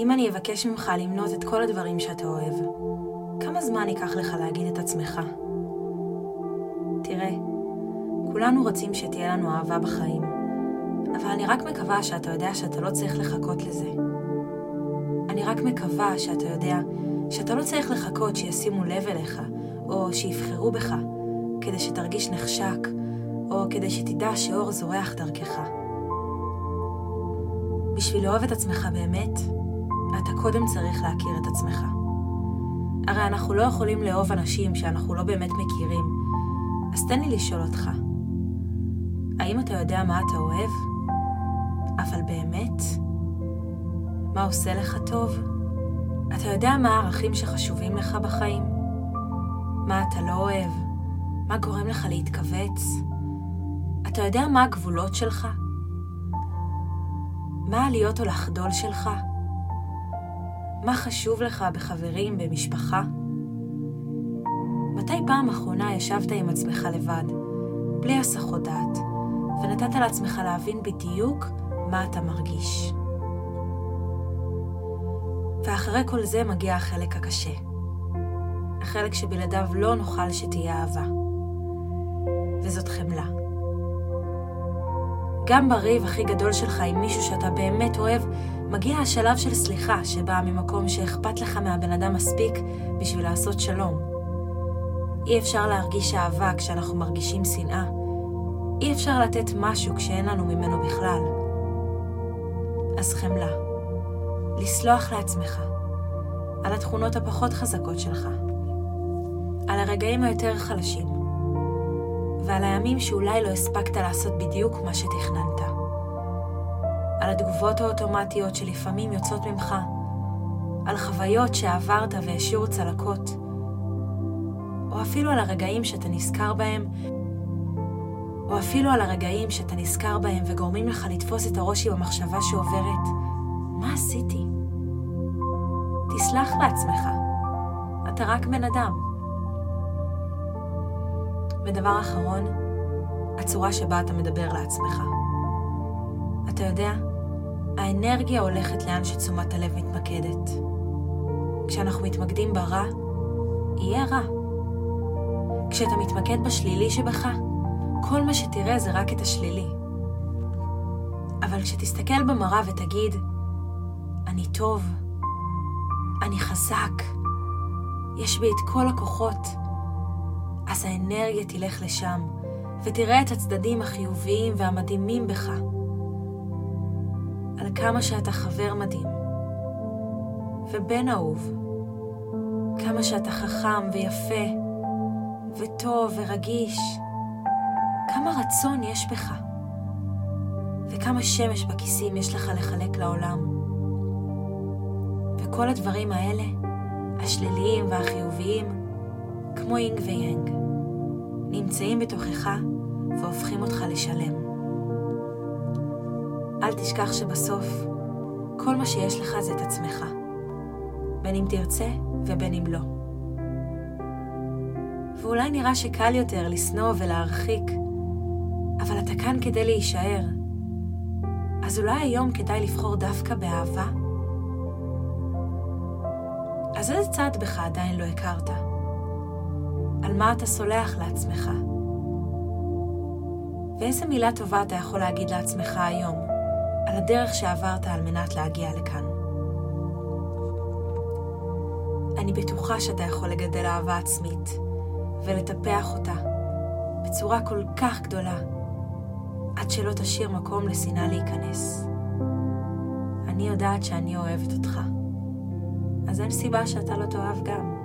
אם אני אבקש ממך למנות את כל הדברים שאתה אוהב, כמה זמן ייקח לך להגיד את עצמך? תראה, כולנו רוצים שתהיה לנו אהבה בחיים, אבל אני רק מקווה שאתה יודע שאתה לא צריך לחכות לזה. אני רק מקווה שאתה יודע שאתה לא צריך לחכות שישימו לב אליך, או שיבחרו בך, כדי שתרגיש נחשק, או כדי שתדע שאור זורח דרכך. בשביל לאהוב את עצמך באמת, אתה קודם צריך להכיר את עצמך. הרי אנחנו לא יכולים לאהוב אנשים שאנחנו לא באמת מכירים, אז תן לי לשאול אותך, האם אתה יודע מה אתה אוהב? אבל באמת? מה עושה לך טוב? אתה יודע מה הערכים שחשובים לך בחיים? מה אתה לא אוהב? מה גורם לך להתכווץ? אתה יודע מה הגבולות שלך? מה העליות או לחדול שלך? מה חשוב לך בחברים, במשפחה? מתי פעם אחרונה ישבת עם עצמך לבד, בלי הסחות דעת, ונתת לעצמך להבין בדיוק מה אתה מרגיש? ואחרי כל זה מגיע החלק הקשה. החלק שבלעדיו לא נוכל שתהיה אהבה. וזאת חמלה. גם בריב הכי גדול שלך עם מישהו שאתה באמת אוהב, מגיע השלב של סליחה שבא ממקום שאכפת לך מהבן אדם מספיק בשביל לעשות שלום. אי אפשר להרגיש אהבה כשאנחנו מרגישים שנאה. אי אפשר לתת משהו כשאין לנו ממנו בכלל. אז חמלה. לסלוח לעצמך. על התכונות הפחות חזקות שלך. על הרגעים היותר חלשים. ועל הימים שאולי לא הספקת לעשות בדיוק מה שתכננת. על התגובות האוטומטיות שלפעמים יוצאות ממך, על חוויות שעברת והשאירו צלקות, או אפילו על הרגעים שאתה נזכר בהם, או אפילו על הרגעים שאתה נזכר בהם וגורמים לך לתפוס את הראש עם המחשבה שעוברת, מה עשיתי? תסלח לעצמך, אתה רק בן אדם. ודבר אחרון, הצורה שבה אתה מדבר לעצמך. אתה יודע, האנרגיה הולכת לאן שתשומת הלב מתמקדת. כשאנחנו מתמקדים ברע, יהיה רע. כשאתה מתמקד בשלילי שבך, כל מה שתראה זה רק את השלילי. אבל כשתסתכל במראה ותגיד, אני טוב, אני חזק, יש בי את כל הכוחות, אז האנרגיה תלך לשם, ותראה את הצדדים החיוביים והמדהימים בך. על כמה שאתה חבר מדהים, ובן אהוב, כמה שאתה חכם ויפה, וטוב ורגיש, כמה רצון יש בך, וכמה שמש בכיסים יש לך לחלק לעולם. וכל הדברים האלה, השליליים והחיוביים, כמו אינג ויאנג, נמצאים בתוכך והופכים אותך לשלם. אל תשכח שבסוף, כל מה שיש לך זה את עצמך, בין אם תרצה ובין אם לא. ואולי נראה שקל יותר לשנוא ולהרחיק, אבל אתה כאן כדי להישאר. אז אולי היום כדאי לבחור דווקא באהבה? אז איזה צד בך עדיין לא הכרת? על מה אתה סולח לעצמך? ואיזה מילה טובה אתה יכול להגיד לעצמך היום, על הדרך שעברת על מנת להגיע לכאן? אני בטוחה שאתה יכול לגדל אהבה עצמית ולטפח אותה בצורה כל כך גדולה, עד שלא תשאיר מקום לשנאה להיכנס. אני יודעת שאני אוהבת אותך, אז אין סיבה שאתה לא תאהב גם.